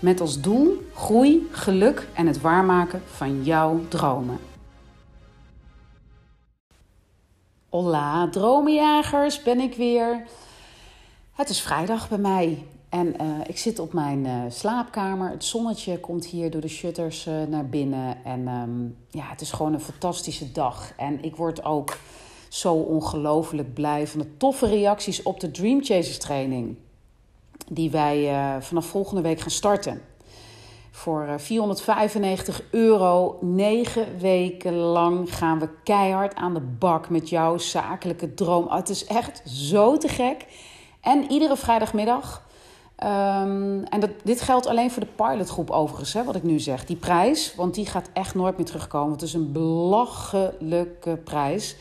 Met als doel groei, geluk en het waarmaken van jouw dromen. Hola, dromenjagers, ben ik weer. Het is vrijdag bij mij en uh, ik zit op mijn uh, slaapkamer. Het zonnetje komt hier door de shutters uh, naar binnen. En um, ja, het is gewoon een fantastische dag. En ik word ook zo ongelooflijk blij van de toffe reacties op de Dream Chasers training die wij uh, vanaf volgende week gaan starten. Voor uh, 495 euro, negen weken lang gaan we keihard aan de bak met jouw zakelijke droom. Oh, het is echt zo te gek. En iedere vrijdagmiddag. Um, en dat, dit geldt alleen voor de pilotgroep overigens, hè, wat ik nu zeg. Die prijs, want die gaat echt nooit meer terugkomen. Het is een belachelijke prijs.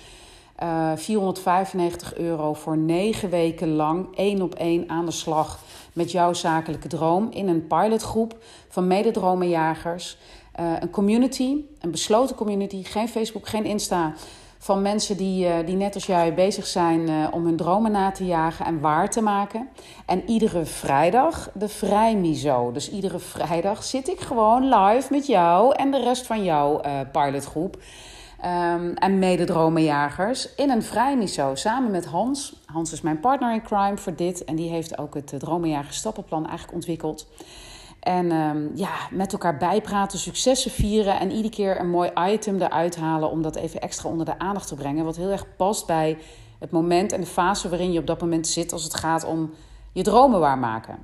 Uh, 495 euro voor negen weken lang, één op één aan de slag met jouw zakelijke droom in een pilotgroep van mededromenjagers. Uh, een community, een besloten community, geen Facebook, geen Insta. Van mensen die, uh, die net als jij bezig zijn uh, om hun dromen na te jagen en waar te maken. En iedere vrijdag de vrijmiso. Dus iedere vrijdag zit ik gewoon live met jou en de rest van jouw pilotgroep. Um, en mededromenjagers in een vrijmiso samen met Hans. Hans is mijn partner in crime voor dit en die heeft ook het Dromenjager Stappenplan eigenlijk ontwikkeld. En um, ja, met elkaar bijpraten, successen vieren en iedere keer een mooi item eruit halen om dat even extra onder de aandacht te brengen. Wat heel erg past bij het moment en de fase waarin je op dat moment zit als het gaat om je dromen waarmaken.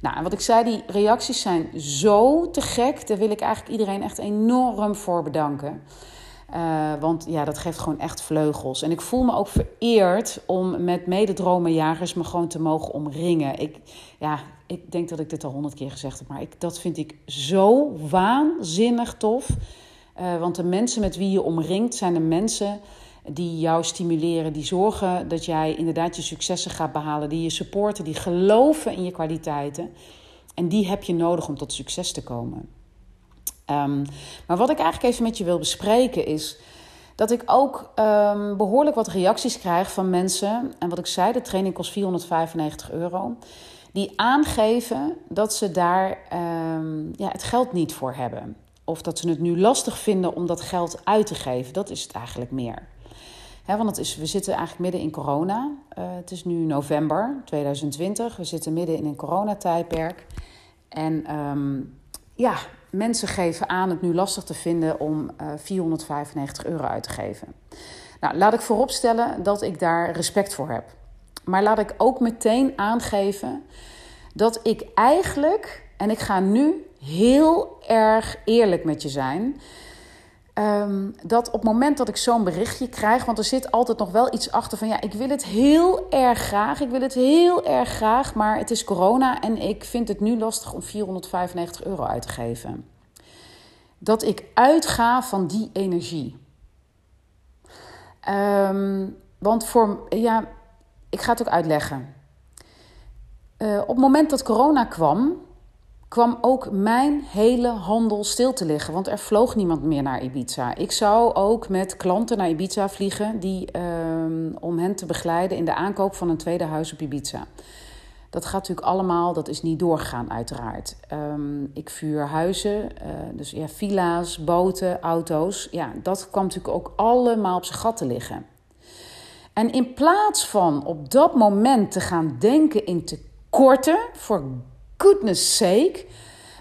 Nou, en wat ik zei, die reacties zijn zo te gek. Daar wil ik eigenlijk iedereen echt enorm voor bedanken. Uh, want ja, dat geeft gewoon echt vleugels. En ik voel me ook vereerd om met mededromenjagers me gewoon te mogen omringen. Ik, ja, ik denk dat ik dit al honderd keer gezegd heb, maar ik, dat vind ik zo waanzinnig tof. Uh, want de mensen met wie je omringt zijn de mensen die jou stimuleren, die zorgen dat jij inderdaad je successen gaat behalen, die je supporten, die geloven in je kwaliteiten. En die heb je nodig om tot succes te komen. Um, maar wat ik eigenlijk even met je wil bespreken is dat ik ook um, behoorlijk wat reacties krijg van mensen. En wat ik zei, de training kost 495 euro. Die aangeven dat ze daar um, ja, het geld niet voor hebben. Of dat ze het nu lastig vinden om dat geld uit te geven. Dat is het eigenlijk meer. Want het is, we zitten eigenlijk midden in corona. Uh, het is nu november 2020. We zitten midden in een coronatijdperk. En ja, mensen geven aan het nu lastig te vinden om uh, 495 euro uit te geven. Nou, laat ik vooropstellen dat ik daar respect voor heb. Maar laat ik ook meteen aangeven dat ik eigenlijk, en ik ga nu heel erg eerlijk met je zijn, um, dat op het moment dat ik zo'n berichtje krijg, want er zit altijd nog wel iets achter van ja, ik wil het heel erg graag, ik wil het heel erg graag, maar het is corona en ik vind het nu lastig om 495 euro uit te geven. Dat ik uitga van die energie. Um, want voor, ja, ik ga het ook uitleggen. Uh, op het moment dat corona kwam, kwam ook mijn hele handel stil te liggen. Want er vloog niemand meer naar Ibiza. Ik zou ook met klanten naar Ibiza vliegen die, um, om hen te begeleiden in de aankoop van een tweede huis op Ibiza. Dat gaat natuurlijk allemaal, dat is niet doorgegaan uiteraard. Um, ik vuur huizen, uh, dus ja, villa's, boten, auto's. Ja, dat kwam natuurlijk ook allemaal op zijn gat te liggen. En in plaats van op dat moment te gaan denken in tekorten, voor goodness sake,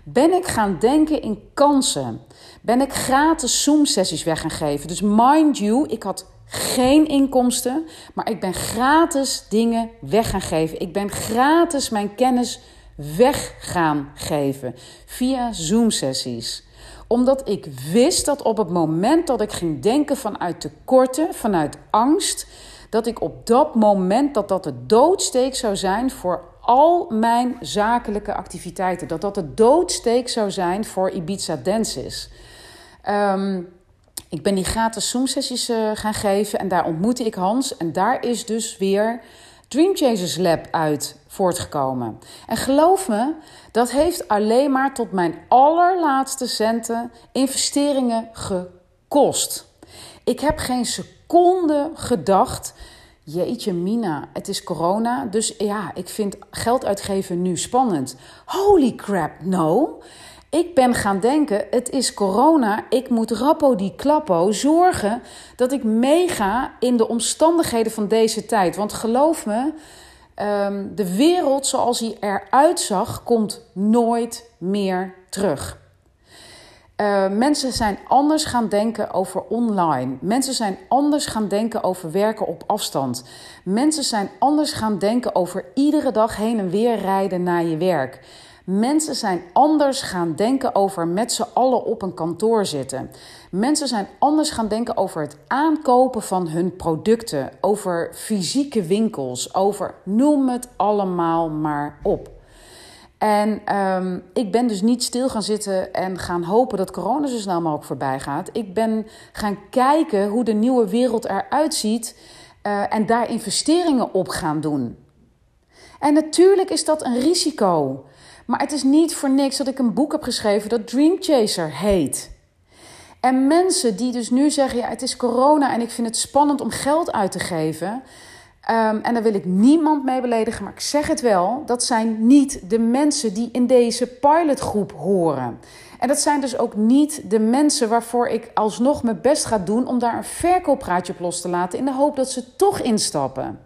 ben ik gaan denken in kansen. Ben ik gratis Zoom-sessies weg gaan geven. Dus mind you, ik had geen inkomsten, maar ik ben gratis dingen weg gaan geven. Ik ben gratis mijn kennis weg gaan geven via Zoom-sessies omdat ik wist dat op het moment dat ik ging denken vanuit tekorten, vanuit angst, dat ik op dat moment dat dat de doodsteek zou zijn voor al mijn zakelijke activiteiten. Dat dat de doodsteek zou zijn voor Ibiza Dances. Ehm, ik ben die gratis Zoom-sessies uh, gaan geven en daar ontmoette ik Hans. En daar is dus weer Dream Chasers Lab uit voortgekomen. En geloof me, dat heeft alleen maar tot mijn allerlaatste centen investeringen gekost. Ik heb geen seconde gedacht. Jeetje, Mina, het is corona. Dus ja, ik vind geld uitgeven nu spannend. Holy crap, no. Ik ben gaan denken, het is corona, ik moet rappo die klappo zorgen dat ik meega in de omstandigheden van deze tijd. Want geloof me, ehm, de wereld zoals hij eruit zag, komt nooit meer terug. Uh, mensen zijn anders gaan denken over online. Mensen zijn anders gaan denken over werken op afstand. Mensen zijn anders gaan denken over iedere dag heen en weer rijden naar je werk. Mensen zijn anders gaan denken over met z'n allen op een kantoor zitten. Mensen zijn anders gaan denken over het aankopen van hun producten, over fysieke winkels, over noem het allemaal maar op. En um, ik ben dus niet stil gaan zitten en gaan hopen dat corona zo snel mogelijk voorbij gaat. Ik ben gaan kijken hoe de nieuwe wereld eruit ziet uh, en daar investeringen op gaan doen. En natuurlijk is dat een risico. Maar het is niet voor niks dat ik een boek heb geschreven dat Dream Chaser heet. En mensen die dus nu zeggen: ja, het is corona en ik vind het spannend om geld uit te geven. Um, en daar wil ik niemand mee beledigen, maar ik zeg het wel: dat zijn niet de mensen die in deze pilotgroep horen. En dat zijn dus ook niet de mensen waarvoor ik alsnog mijn best ga doen om daar een verkooppraatje op los te laten in de hoop dat ze toch instappen.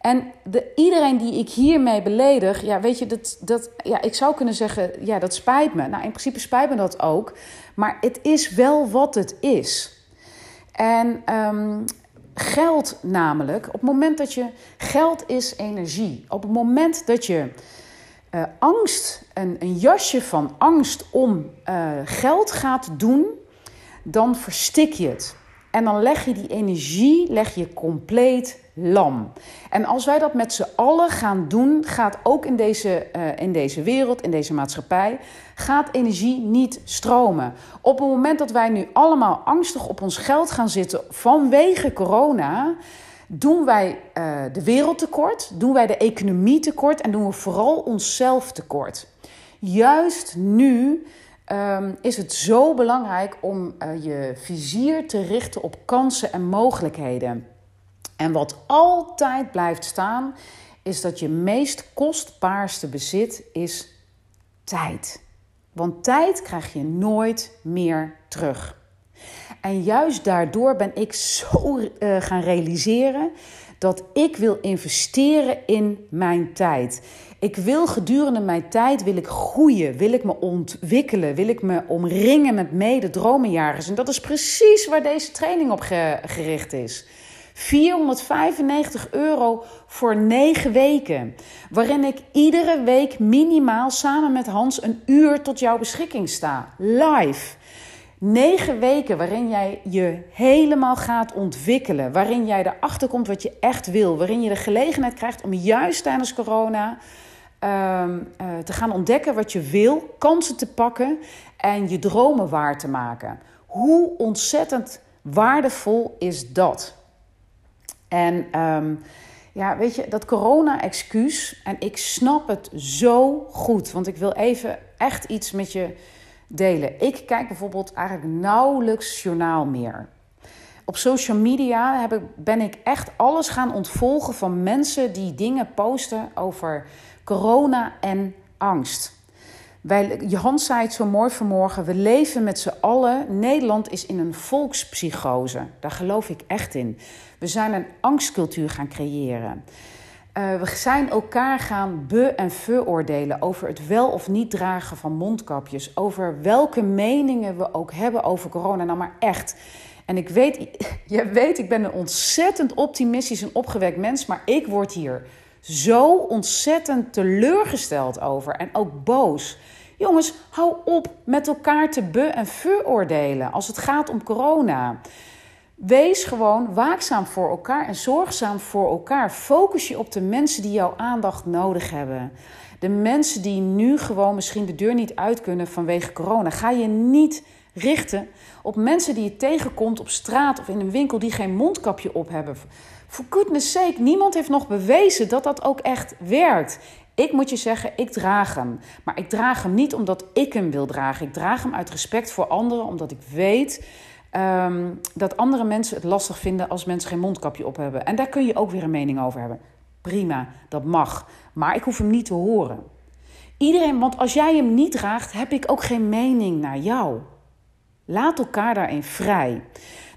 En de, iedereen die ik hiermee beledig, ja, weet je, dat, dat, ja, ik zou kunnen zeggen, ja, dat spijt me. Nou, in principe spijt me dat ook. Maar het is wel wat het is. En um, geld namelijk, op het moment dat je, geld is energie. Op het moment dat je uh, angst, een, een jasje van angst om uh, geld gaat doen, dan verstik je het. En dan leg je die energie leg je compleet lam. En als wij dat met z'n allen gaan doen, gaat ook in deze, uh, in deze wereld, in deze maatschappij, gaat energie niet stromen. Op het moment dat wij nu allemaal angstig op ons geld gaan zitten vanwege corona, doen wij uh, de wereld tekort, doen wij de economie tekort en doen we vooral onszelf tekort. Juist nu um, is het zo belangrijk om uh, je vizier te richten op kansen en mogelijkheden. En wat altijd blijft staan, is dat je meest kostbaarste bezit is tijd. Want tijd krijg je nooit meer terug. En juist daardoor ben ik zo uh, gaan realiseren dat ik wil investeren in mijn tijd. Ik wil gedurende mijn tijd wil ik groeien, wil ik me ontwikkelen, wil ik me omringen met mede-dromenjagers. En dat is precies waar deze training op gericht is. 495 euro voor 9 weken. Waarin ik iedere week minimaal samen met Hans een uur tot jouw beschikking sta. Live. 9 weken waarin jij je helemaal gaat ontwikkelen. Waarin jij erachter komt wat je echt wil. Waarin je de gelegenheid krijgt om juist tijdens corona uh, uh, te gaan ontdekken wat je wil. Kansen te pakken en je dromen waar te maken. Hoe ontzettend waardevol is dat? En um, ja, weet je, dat corona-excuus, en ik snap het zo goed, want ik wil even echt iets met je delen. Ik kijk bijvoorbeeld eigenlijk nauwelijks journaal meer. Op social media heb ik, ben ik echt alles gaan ontvolgen van mensen die dingen posten over corona en angst. Wij, Johan zei het zo mooi vanmorgen. We leven met z'n allen. Nederland is in een volkspsychose. Daar geloof ik echt in. We zijn een angstcultuur gaan creëren. Uh, we zijn elkaar gaan be- en veroordelen over het wel of niet dragen van mondkapjes. Over welke meningen we ook hebben over corona. Nou, maar echt. En ik weet, je weet, ik ben een ontzettend optimistisch en opgewekt mens. Maar ik word hier zo ontzettend teleurgesteld over en ook boos. Jongens, hou op met elkaar te be- en veroordelen als het gaat om corona. Wees gewoon waakzaam voor elkaar en zorgzaam voor elkaar. Focus je op de mensen die jouw aandacht nodig hebben. De mensen die nu gewoon misschien de deur niet uit kunnen vanwege corona. Ga je niet richten op mensen die je tegenkomt op straat of in een winkel die geen mondkapje op hebben. For goodness sake, niemand heeft nog bewezen dat dat ook echt werkt. Ik moet je zeggen, ik draag hem. Maar ik draag hem niet omdat ik hem wil dragen. Ik draag hem uit respect voor anderen, omdat ik weet ehm, dat andere mensen het lastig vinden als mensen geen mondkapje op hebben. En daar kun je ook weer een mening over hebben. Prima, dat mag. Maar ik hoef hem niet te horen. Iedereen, want als jij hem niet draagt, heb ik ook geen mening naar jou. Laat elkaar daarin vrij.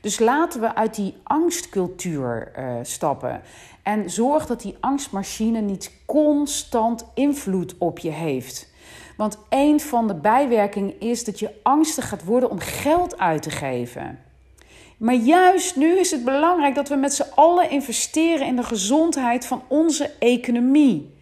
Dus laten we uit die angstcultuur uh, stappen. En zorg dat die angstmachine niet constant invloed op je heeft. Want een van de bijwerkingen is dat je angstig gaat worden om geld uit te geven. Maar juist nu is het belangrijk dat we met z'n allen investeren in de gezondheid van onze economie.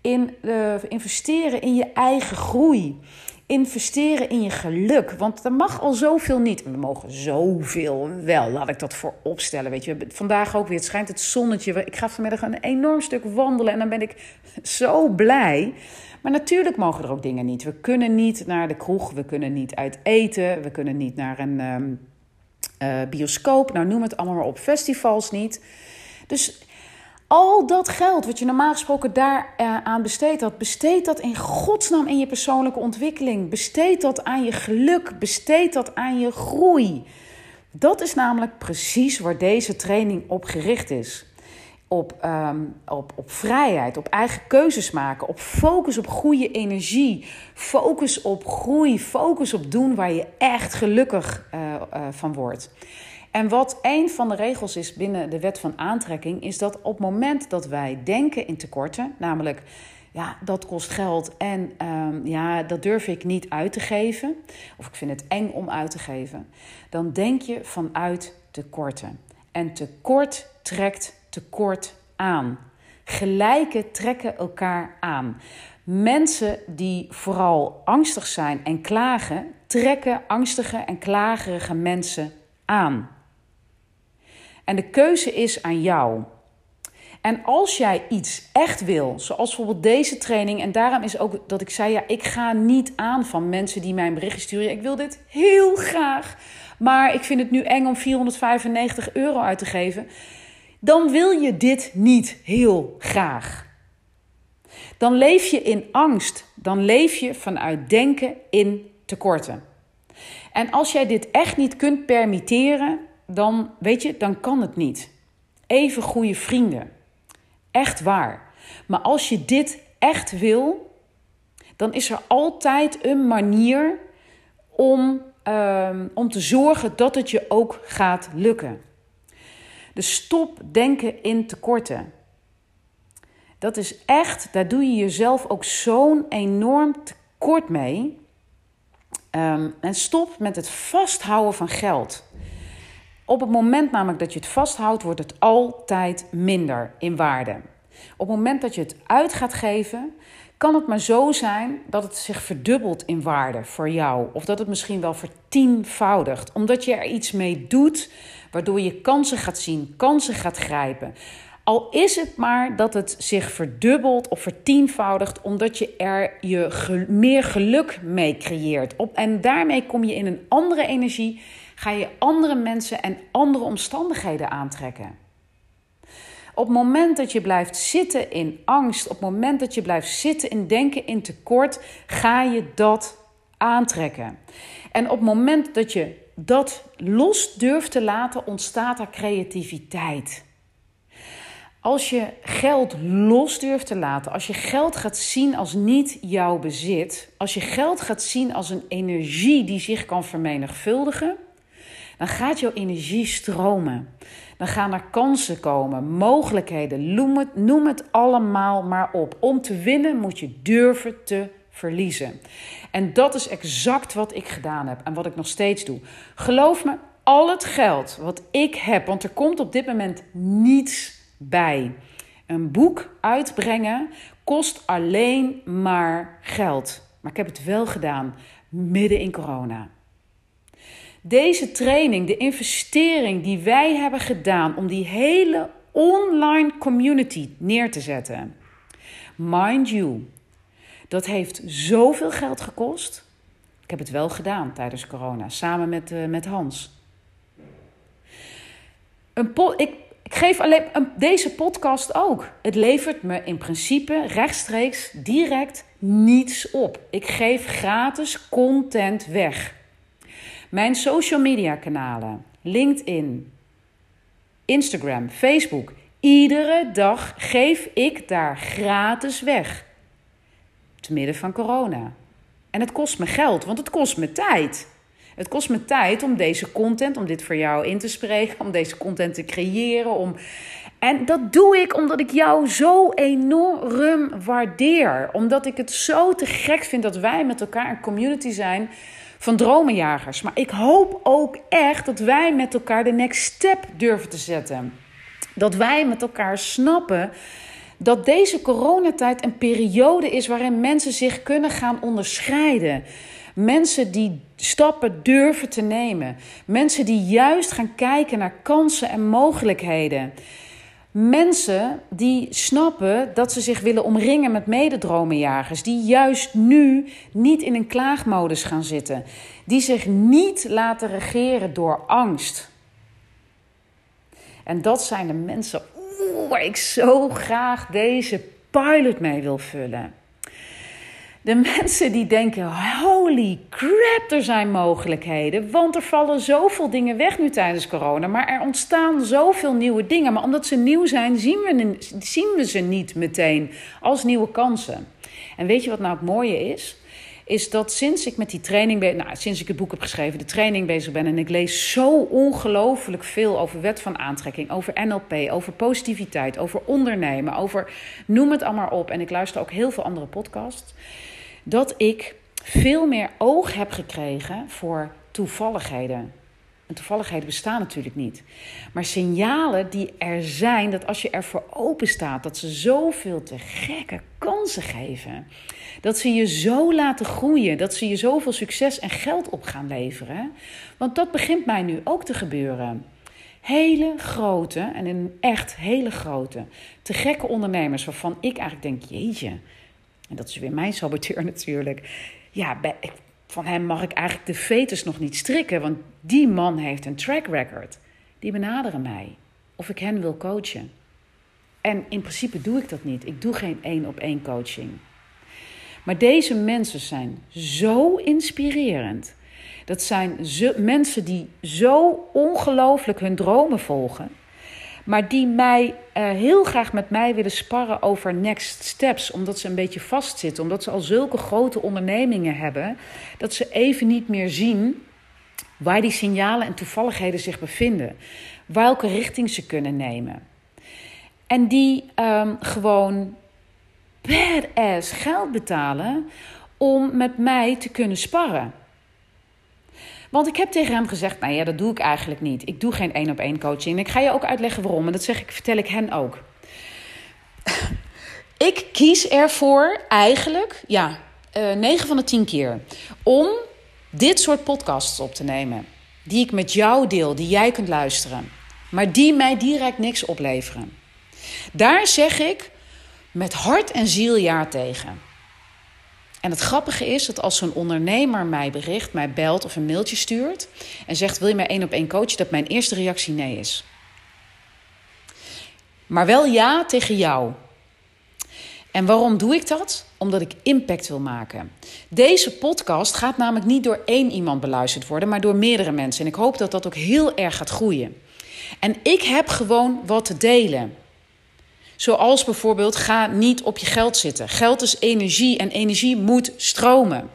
In uh, investeren in je eigen groei investeren in je geluk. Want er mag al zoveel niet. We mogen zoveel wel, laat ik dat voor opstellen. Weet je, vandaag ook weer. Het schijnt het zonnetje. Ik ga vanmiddag een enorm stuk wandelen en dan ben ik zo blij. Maar natuurlijk mogen er ook dingen niet. We kunnen niet naar de kroeg, we kunnen niet uit eten, we kunnen niet naar een um, uh, bioscoop. Nou, noem het allemaal maar op. Festivals niet. Dus al dat geld wat je normaal gesproken daar aan besteedt had, besteed dat in godsnaam in je persoonlijke ontwikkeling. Besteed dat aan je geluk. Besteed dat aan je groei. Dat is namelijk precies waar deze training op gericht is. Op, um, op, op vrijheid, op eigen keuzes maken, op focus op goede energie, focus op groei, focus op doen waar je echt gelukkig uh, uh, van wordt. En wat een van de regels is binnen de wet van aantrekking, is dat op het moment dat wij denken in tekorten, namelijk ja, dat kost geld en um, ja, dat durf ik niet uit te geven, of ik vind het eng om uit te geven, dan denk je vanuit tekorten. En tekort trekt tekort aan. Gelijke trekken elkaar aan. Mensen die vooral angstig zijn en klagen, trekken angstige en klagerige mensen aan. En de keuze is aan jou. En als jij iets echt wil, zoals bijvoorbeeld deze training, en daarom is ook dat ik zei: ja, ik ga niet aan van mensen die mij een berichtje sturen. Ik wil dit heel graag, maar ik vind het nu eng om 495 euro uit te geven. Dan wil je dit niet heel graag. Dan leef je in angst. Dan leef je vanuit denken in tekorten. En als jij dit echt niet kunt permitteren, dan weet je, dan kan het niet. Even goede vrienden. Echt waar. Maar als je dit echt wil, dan is er altijd een manier om, um, om te zorgen dat het je ook gaat lukken. Dus stop denken in tekorten. Dat is echt, daar doe je jezelf ook zo'n enorm tekort mee. Um, en stop met het vasthouden van geld. Op het moment namelijk dat je het vasthoudt, wordt het altijd minder in waarde. Op het moment dat je het uit gaat geven, kan het maar zo zijn dat het zich verdubbelt in waarde voor jou. Of dat het misschien wel vertienvoudigt. Omdat je er iets mee doet, waardoor je kansen gaat zien, kansen gaat grijpen. Al is het maar dat het zich verdubbelt of vertienvoudigt, omdat je er je meer geluk mee creëert. Op, en daarmee kom je in een andere energie ga je andere mensen en andere omstandigheden aantrekken. Op het moment dat je blijft zitten in angst, op het moment dat je blijft zitten in denken in tekort, ga je dat aantrekken. En op het moment dat je dat los durft te laten, ontstaat er creativiteit. Als je geld los durft te laten, als je geld gaat zien als niet jouw bezit, als je geld gaat zien als een energie die zich kan vermenigvuldigen, dan gaat jouw energie stromen. Dan gaan er kansen komen, mogelijkheden. Noem het, noem het allemaal maar op. Om te winnen moet je durven te verliezen. En dat is exact wat ik gedaan heb en wat ik nog steeds doe. Geloof me, al het geld wat ik heb, want er komt op dit moment niets bij. Een boek uitbrengen kost alleen maar geld. Maar ik heb het wel gedaan midden in corona. Deze training, de investering die wij hebben gedaan om die hele online community neer te zetten. Mind you, dat heeft zoveel geld gekost. Ik heb het wel gedaan tijdens corona, samen met, uh, met Hans. Een ik, ik geef alleen een, deze podcast ook. Het levert me in principe rechtstreeks, direct niets op. Ik geef gratis content weg. Mijn social media kanalen, LinkedIn, Instagram, Facebook. Iedere dag geef ik daar gratis weg. Te midden van corona. En het kost me geld, want het kost me tijd. Het kost me tijd om deze content, om dit voor jou in te spreken, om deze content te creëren. Om... En dat doe ik omdat ik jou zo enorm waardeer. Omdat ik het zo te gek vind dat wij met elkaar een community zijn van dromenjagers. Maar ik hoop ook echt dat wij met elkaar de next step durven te zetten. Dat wij met elkaar snappen dat deze coronatijd een periode is waarin mensen zich kunnen gaan onderscheiden. Mensen die stappen durven te nemen. Mensen die juist gaan kijken naar kansen en mogelijkheden. Mensen die snappen dat ze zich willen omringen met mededromenjagers. Die juist nu niet in een klaagmodus gaan zitten. Die zich niet laten regeren door angst. En dat zijn de mensen waar ik zo graag deze pilot mee wil vullen. De mensen die denken: holy crap, er zijn mogelijkheden. Want er vallen zoveel dingen weg nu tijdens corona. Maar er ontstaan zoveel nieuwe dingen. Maar omdat ze nieuw zijn, zien we, ze niet meteen als nieuwe kansen. En weet je wat nou het mooie is? Is dat sinds ik met die training ben, nou, sinds ik het boek heb geschreven, de training bezig ben en ik lees zo ongelooflijk veel over wet van aantrekking, over NLP, over positiviteit, over ondernemen, over noem het allemaal op. En ik luister ook heel veel andere podcasts dat ik veel meer oog heb gekregen voor toevalligheden. En toevalligheden bestaan natuurlijk niet. Maar signalen die er zijn, dat als je ervoor open staat, dat ze zoveel te gekke kansen geven. Dat ze je zo laten groeien, dat ze je zoveel succes en geld op gaan leveren. Want dat begint mij nu ook te gebeuren. Hele grote, en in echt hele grote, te gekke ondernemers waarvan ik eigenlijk denk: jeetje, en dat is weer mijn saboteur natuurlijk. Ja, van hem mag ik eigenlijk de fetus nog niet strikken, want die man heeft een track record. Die benaderen mij of ik hen wil coachen. En in principe doe ik dat niet. Ik doe geen één op één coaching. Maar deze mensen zijn zo inspirerend. Dat zijn mensen die zo ongelooflijk hun dromen volgen maar die mij uh, heel graag met mij willen sparren over next steps, omdat ze een beetje vastzitten, omdat ze al zulke grote ondernemingen hebben, dat ze even niet meer zien waar die signalen en toevalligheden zich bevinden, welke richting ze kunnen nemen. En die um, gewoon badass geld betalen om met mij te kunnen sparren. Want ik heb tegen hem gezegd: Nou ja, dat doe ik eigenlijk niet. Ik doe geen één op één coaching. En ik ga je ook uitleggen waarom. En dat zeg ik, vertel ik hen ook. ik kies ervoor eigenlijk, ja, uh, eh, 9 van de 10 keer, om dit soort podcasts op te nemen. Die ik met jou deel, die jij kunt luisteren. Maar die mij direct niks opleveren. Daar zeg ik met hart en ziel ja tegen. En het grappige is dat als zo'n ondernemer mij bericht, mij belt of een mailtje stuurt en zegt: Wil je mij één op één coachen? Dat mijn eerste reactie nee is. Maar wel ja tegen jou. En waarom doe ik dat? Omdat ik impact wil maken. Deze podcast gaat namelijk niet door één iemand beluisterd worden, maar door meerdere mensen. En ik hoop dat dat ook heel erg gaat groeien. En ik heb gewoon wat te delen. Zoals bijvoorbeeld, ga niet op je geld zitten. Geld is energie en energie moet stromen.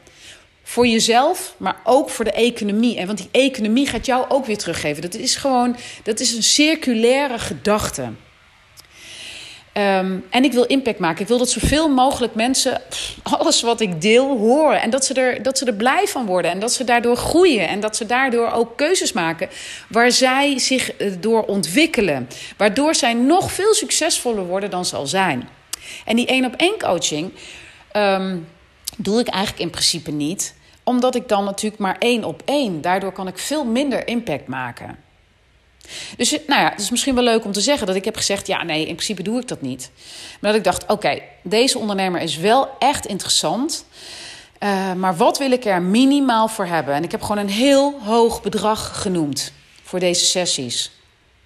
Voor jezelf, maar ook voor de economie. En want die economie gaat jou ook weer teruggeven. Dat is gewoon, dat is een circulaire gedachte. Um, en ik wil impact maken. Ik wil dat zoveel mogelijk mensen alles wat ik deel horen. En dat ze, er, dat ze er blij van worden. En dat ze daardoor groeien. En dat ze daardoor ook keuzes maken waar zij zich eh, door ontwikkelen. Waardoor zij nog veel succesvoller worden dan ze al zijn. En die één op één coaching um, doe ik eigenlijk in principe niet. Omdat ik dan natuurlijk maar één op één. Daardoor kan ik veel minder impact maken. Dus nou ja, het is misschien wel leuk om te zeggen dat ik heb gezegd: ja, nee, in principe doe ik dat niet. Maar dat ik dacht: oké, deze ondernemer is wel echt interessant. Uh, maar wat wil ik er minimaal voor hebben? En ik heb gewoon een heel hoog bedrag genoemd voor deze sessies.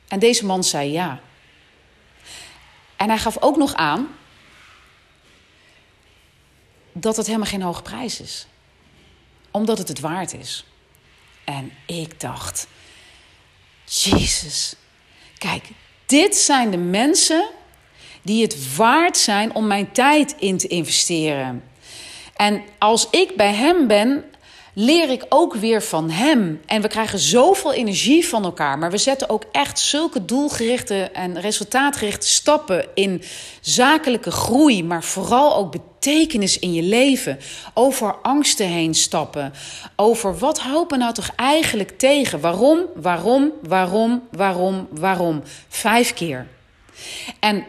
En deze man zei ja. En hij gaf ook nog aan dat het helemaal geen hoge prijs is. Omdat het het waard is. En ik dacht, Jezus, kijk, dit zijn de mensen die het waard zijn om mijn tijd in te investeren. En als ik bij hem ben, leer ik ook weer van hem. En we krijgen zoveel energie van elkaar. Maar we zetten ook echt zulke doelgerichte en resultaatgerichte stappen in zakelijke groei. Maar vooral ook betekenis in je leven. Over angsten heen stappen. Over wat hopen nou toch eigenlijk tegen? Waarom, waarom, waarom, waarom, waarom? Vijf keer. En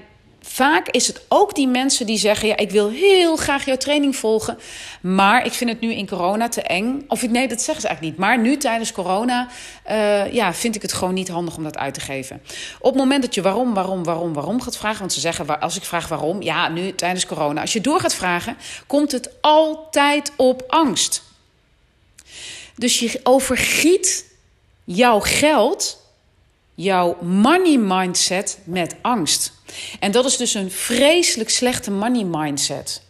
vaak is het ook die mensen die zeggen: Ja, ik wil heel graag jouw training volgen. Maar ik vind het nu in corona te eng. Of nee, dat zeggen ze eigenlijk niet. Maar nu tijdens corona uh, ja, vind ik het gewoon niet handig om dat uit te geven. Op het moment dat je waarom, waarom, waarom, waarom gaat vragen. Want ze zeggen: Als ik vraag waarom, ja, nu tijdens corona. Als je door gaat vragen, komt het altijd op angst. Dus je overgiet jouw geld jouw money mindset met angst. En dat is dus een vreselijk slechte money mindset.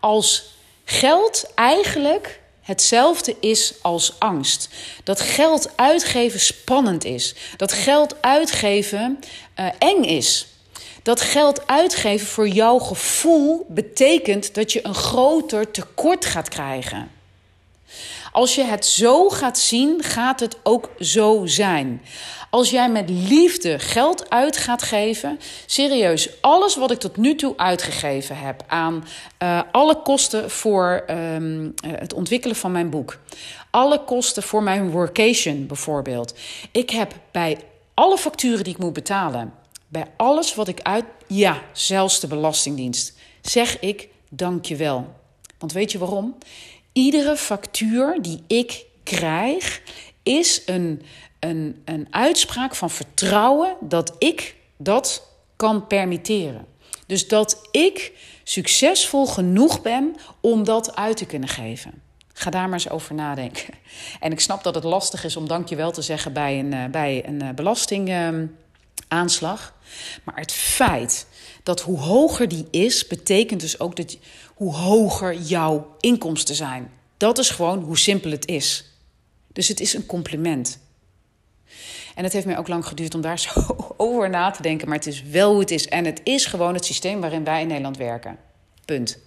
Als geld eigenlijk hetzelfde is als angst. Dat geld uitgeven spannend is. Dat geld uitgeven uh, eng is. Dat geld uitgeven voor jouw gevoel betekent dat je een groter tekort gaat krijgen. Als je het zo gaat zien, gaat het ook zo zijn. Als jij met liefde geld uit gaat geven, serieus, alles wat ik tot nu toe uitgegeven heb aan uh, alle kosten voor um, het ontwikkelen van mijn boek, alle kosten voor mijn workation bijvoorbeeld. Ik heb bij alle facturen die ik moet betalen, bij alles wat ik uit, ja, zelfs de Belastingdienst, zeg ik dankjewel. Want weet je waarom? Iedere factuur die ik krijg is een, een, een uitspraak van vertrouwen dat ik dat kan permitteren. Dus dat ik succesvol genoeg ben om dat uit te kunnen geven. Ga daar maar eens over nadenken. En ik snap dat het lastig is om dankjewel te zeggen bij een, eh, bij een eh, belastingaanslag. Maar het feit dat hoe hoger die is, betekent dus ook dat hoe hoger jouw inkomsten zijn. Dat is gewoon hoe simpel het is. Dus het is een compliment. En het heeft mij ook lang geduurd om daar zo over na te denken. Maar het is wel hoe het is. En het is gewoon het systeem waarin wij in Nederland werken. Punt.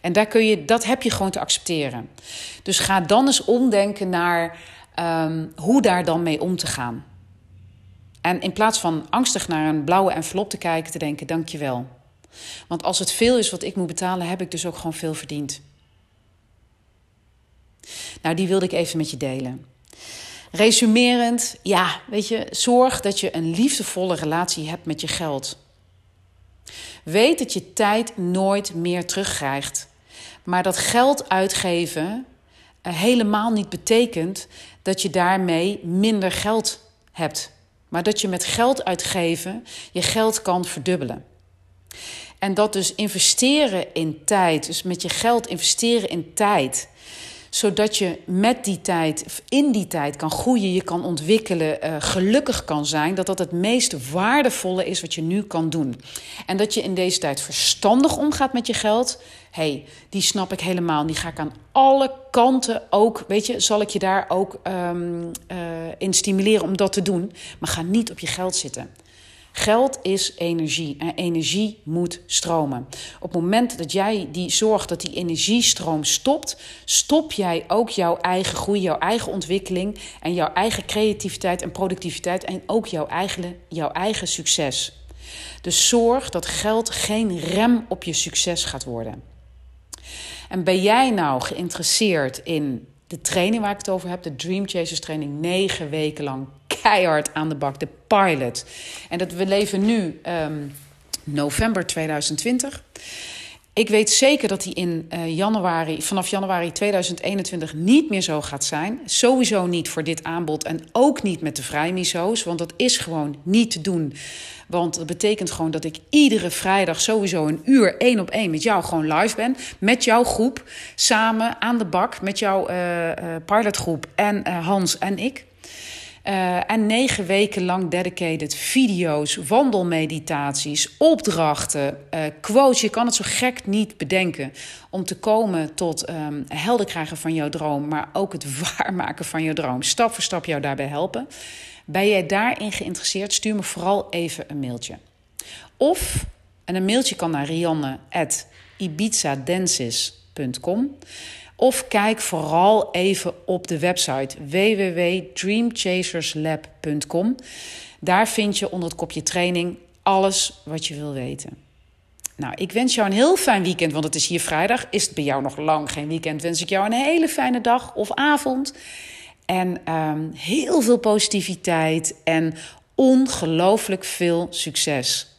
En daar kun je, dat heb je gewoon te accepteren. Dus ga dan eens omdenken naar um, hoe daar dan mee om te gaan. En in plaats van angstig naar een blauwe envelop te kijken, te denken: dankjewel. Want als het veel is wat ik moet betalen, heb ik dus ook gewoon veel verdiend. Nou, die wilde ik even met je delen. Resumerend, ja, weet je, zorg dat je een liefdevolle relatie hebt met je geld. Weet dat je tijd nooit meer terugkrijgt. Maar dat geld uitgeven helemaal niet betekent dat je daarmee minder geld hebt. Maar dat je met geld uitgeven je geld kan verdubbelen. En dat dus investeren in tijd, dus met je geld investeren in tijd, zodat je met die tijd, in die tijd kan groeien, je kan ontwikkelen, uh, gelukkig kan zijn, dat dat het meest waardevolle is wat je nu kan doen. En dat je in deze tijd verstandig omgaat met je geld, hey, die snap ik helemaal. Die ga ik aan alle kanten ook, weet je, zal ik je daar ook um, in stimuleren om dat te doen. Maar ga niet op je geld zitten. Geld is energie en energie moet stromen. Op het moment dat jij die zorgt dat die energiestroom stopt, stop jij ook jouw eigen groei, jouw eigen ontwikkeling en jouw eigen creativiteit en productiviteit en ook jouw eigen, jouw eigen succes. Dus zorg dat geld geen rem op je succes gaat worden. En ben jij nou geïnteresseerd in de training waar ik het over heb, de Dream Chasers training, negen weken lang keihard aan de bak, de pilot. En dat we leven nu um, november 2020. Ik weet zeker dat die in uh, januari, vanaf januari 2021 niet meer zo gaat zijn. Sowieso niet voor dit aanbod en ook niet met de vrijmiso's, want dat is gewoon niet te doen. Want dat betekent gewoon dat ik iedere vrijdag sowieso een uur één op één met jou gewoon live ben. Met jouw groep, samen aan de bak met jouw uh, pilotgroep en Hans en ik. Uh, en negen weken lang dedicated video's, wandelmeditaties, opdrachten, uh, quotes. Je kan het zo gek niet bedenken om te komen tot um, helder krijgen van jouw droom, maar ook het waarmaken van jouw droom. Stap voor stap jou daarbij helpen. Ben jij daarin geïnteresseerd? Stuur me vooral even een mailtje. Of, en een mailtje kan naar rianne.ibizadensis.com. Of kijk vooral even op de website www.dreamchaserslab.com. Daar vind je onder het kopje training alles wat je wil weten. Nou, ik wens jou een heel fijn weekend, want het is hier vrijdag. Is het bij jou nog lang geen weekend? Wens ik jou een hele fijne dag of avond. En um, heel veel positiviteit en ongelooflijk veel succes.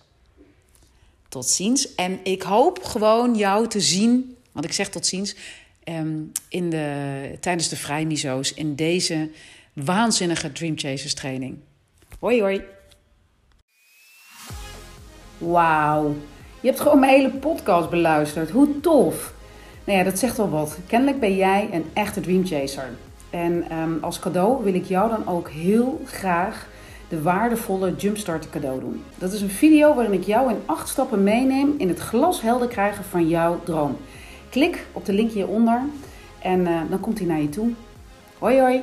Tot ziens. En ik hoop gewoon jou te zien, want ik zeg tot ziens, um, in de, tijdens de vrijmiso's in deze waanzinnige Dream Chasers training. Hoi hoi. Wauw. Je hebt gewoon mijn hele podcast beluisterd. Hoe tof. Nou ja, dat zegt wel wat. Kennelijk ben jij een echte Dream Chaser. En um, als cadeau wil ik jou dan ook heel graag de waardevolle Jumpstart cadeau doen. Dat is een video waarin ik jou in acht stappen meeneem in het glashelder krijgen van jouw droom. Klik op de link hieronder en uh, dan komt hij naar je toe. Hoi hoi!